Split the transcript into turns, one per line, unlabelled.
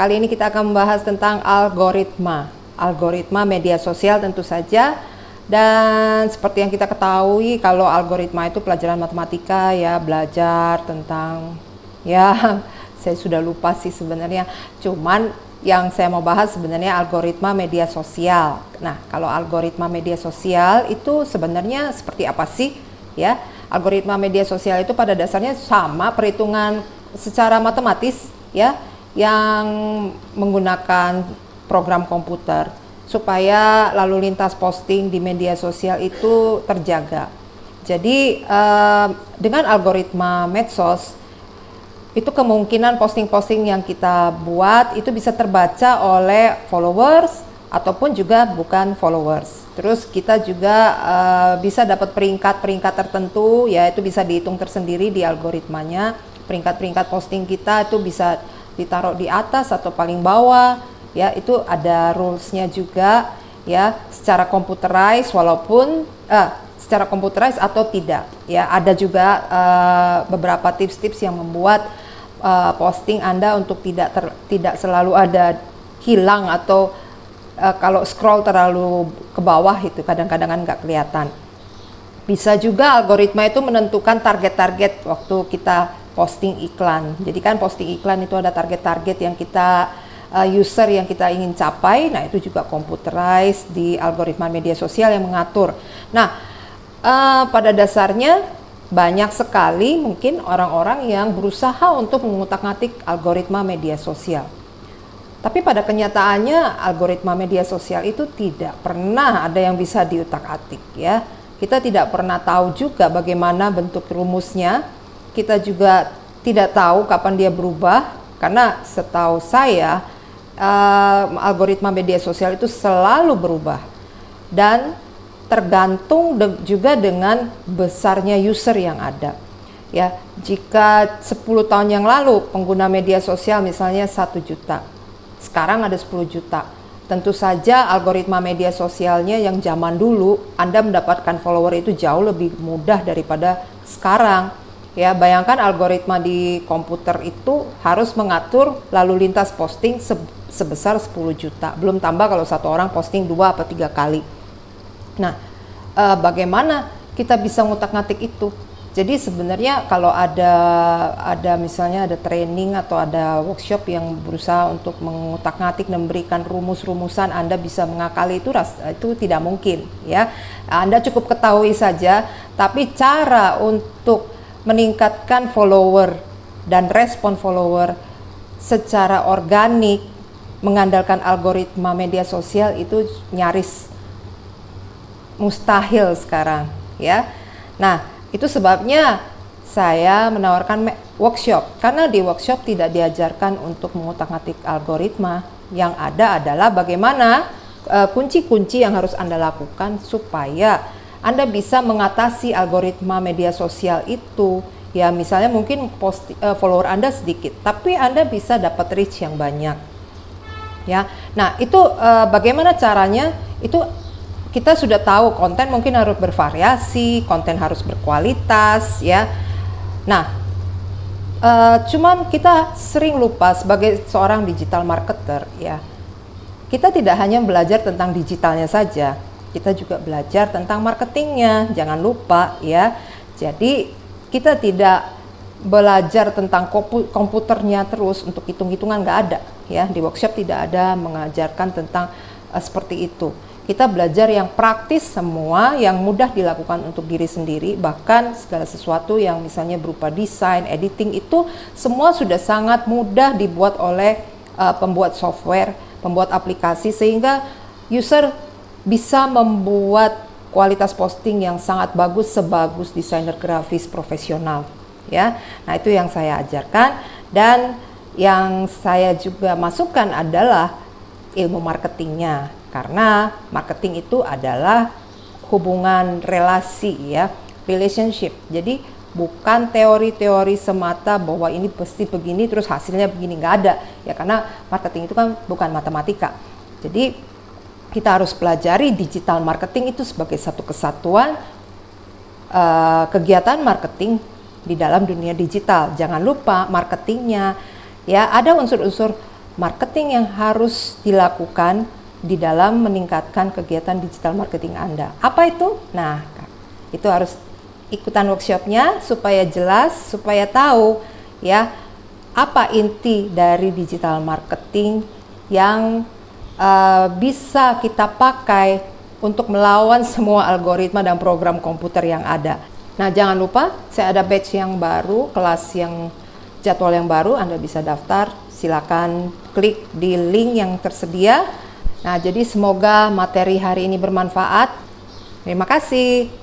Kali ini kita akan membahas tentang algoritma. Algoritma media sosial tentu saja. Dan seperti yang kita ketahui kalau algoritma itu pelajaran matematika ya, belajar tentang ya saya sudah lupa sih sebenarnya. Cuman yang saya mau bahas sebenarnya algoritma media sosial. Nah, kalau algoritma media sosial itu sebenarnya seperti apa sih? Ya, algoritma media sosial itu pada dasarnya sama perhitungan secara matematis ya yang menggunakan program komputer supaya lalu lintas posting di media sosial itu terjaga. Jadi uh, dengan algoritma medsos itu kemungkinan posting-posting yang kita buat itu bisa terbaca oleh followers ataupun juga bukan followers. Terus kita juga uh, bisa dapat peringkat-peringkat tertentu, ya itu bisa dihitung tersendiri di algoritmanya. Peringkat-peringkat posting kita itu bisa ditaruh di atas atau paling bawah ya itu ada rulesnya juga ya secara computerized walaupun uh, secara computerized atau tidak ya. Ada juga uh, beberapa tips-tips yang membuat uh, posting anda untuk tidak ter, tidak selalu ada hilang atau uh, kalau scroll terlalu ke bawah itu kadang-kadang kan nggak kelihatan. Bisa juga algoritma itu menentukan target-target waktu kita posting iklan. Jadi kan posting iklan itu ada target-target yang kita uh, user yang kita ingin capai. Nah, itu juga computerized di algoritma media sosial yang mengatur. Nah, uh, pada dasarnya banyak sekali mungkin orang-orang yang berusaha untuk mengutak-ngatik algoritma media sosial. Tapi pada kenyataannya algoritma media sosial itu tidak pernah ada yang bisa diutak-atik ya. Kita tidak pernah tahu juga bagaimana bentuk rumusnya, kita juga tidak tahu kapan dia berubah karena setahu saya uh, algoritma media sosial itu selalu berubah dan tergantung de juga dengan besarnya user yang ada. Ya, jika 10 tahun yang lalu pengguna media sosial misalnya satu juta, sekarang ada 10 juta. Tentu saja algoritma media sosialnya yang zaman dulu Anda mendapatkan follower itu jauh lebih mudah daripada sekarang Ya, bayangkan algoritma di komputer itu harus mengatur lalu lintas posting se sebesar 10 juta. Belum tambah kalau satu orang posting dua atau tiga kali. Nah, e, bagaimana kita bisa ngutak-ngatik itu? Jadi sebenarnya kalau ada ada misalnya ada training atau ada workshop yang berusaha untuk mengutak-ngatik dan memberikan rumus-rumusan Anda bisa mengakali itu ras, itu tidak mungkin ya. Anda cukup ketahui saja, tapi cara untuk meningkatkan follower dan respon follower secara organik mengandalkan algoritma media sosial itu nyaris mustahil sekarang ya. Nah, itu sebabnya saya menawarkan workshop karena di workshop tidak diajarkan untuk mengutak-atik algoritma. Yang ada adalah bagaimana eh, kunci-kunci uh, yang harus Anda lakukan supaya anda bisa mengatasi algoritma media sosial itu. Ya, misalnya mungkin post, uh, follower Anda sedikit, tapi Anda bisa dapat reach yang banyak. Ya. Nah, itu uh, bagaimana caranya? Itu kita sudah tahu konten mungkin harus bervariasi, konten harus berkualitas, ya. Nah, uh, cuman kita sering lupa sebagai seorang digital marketer, ya. Kita tidak hanya belajar tentang digitalnya saja, kita juga belajar tentang marketingnya jangan lupa ya. Jadi kita tidak belajar tentang komputernya terus untuk hitung-hitungan nggak ada ya. Di workshop tidak ada mengajarkan tentang uh, seperti itu. Kita belajar yang praktis semua yang mudah dilakukan untuk diri sendiri. Bahkan segala sesuatu yang misalnya berupa desain editing itu semua sudah sangat mudah dibuat oleh uh, pembuat software pembuat aplikasi. Sehingga user bisa membuat kualitas posting yang sangat bagus sebagus desainer grafis profesional ya. Nah, itu yang saya ajarkan dan yang saya juga masukkan adalah ilmu marketingnya karena marketing itu adalah hubungan relasi ya, relationship. Jadi bukan teori-teori semata bahwa ini pasti begini terus hasilnya begini nggak ada ya karena marketing itu kan bukan matematika. Jadi kita harus pelajari digital marketing itu sebagai satu kesatuan uh, kegiatan marketing di dalam dunia digital. Jangan lupa marketingnya ya ada unsur-unsur marketing yang harus dilakukan di dalam meningkatkan kegiatan digital marketing Anda. Apa itu? Nah, itu harus ikutan workshopnya supaya jelas, supaya tahu ya apa inti dari digital marketing yang uh, bisa kita pakai untuk melawan semua algoritma dan program komputer yang ada. Nah, jangan lupa saya ada batch yang baru, kelas yang jadwal yang baru, Anda bisa daftar. Silakan klik di link yang tersedia. Nah, jadi semoga materi hari ini bermanfaat. Terima kasih.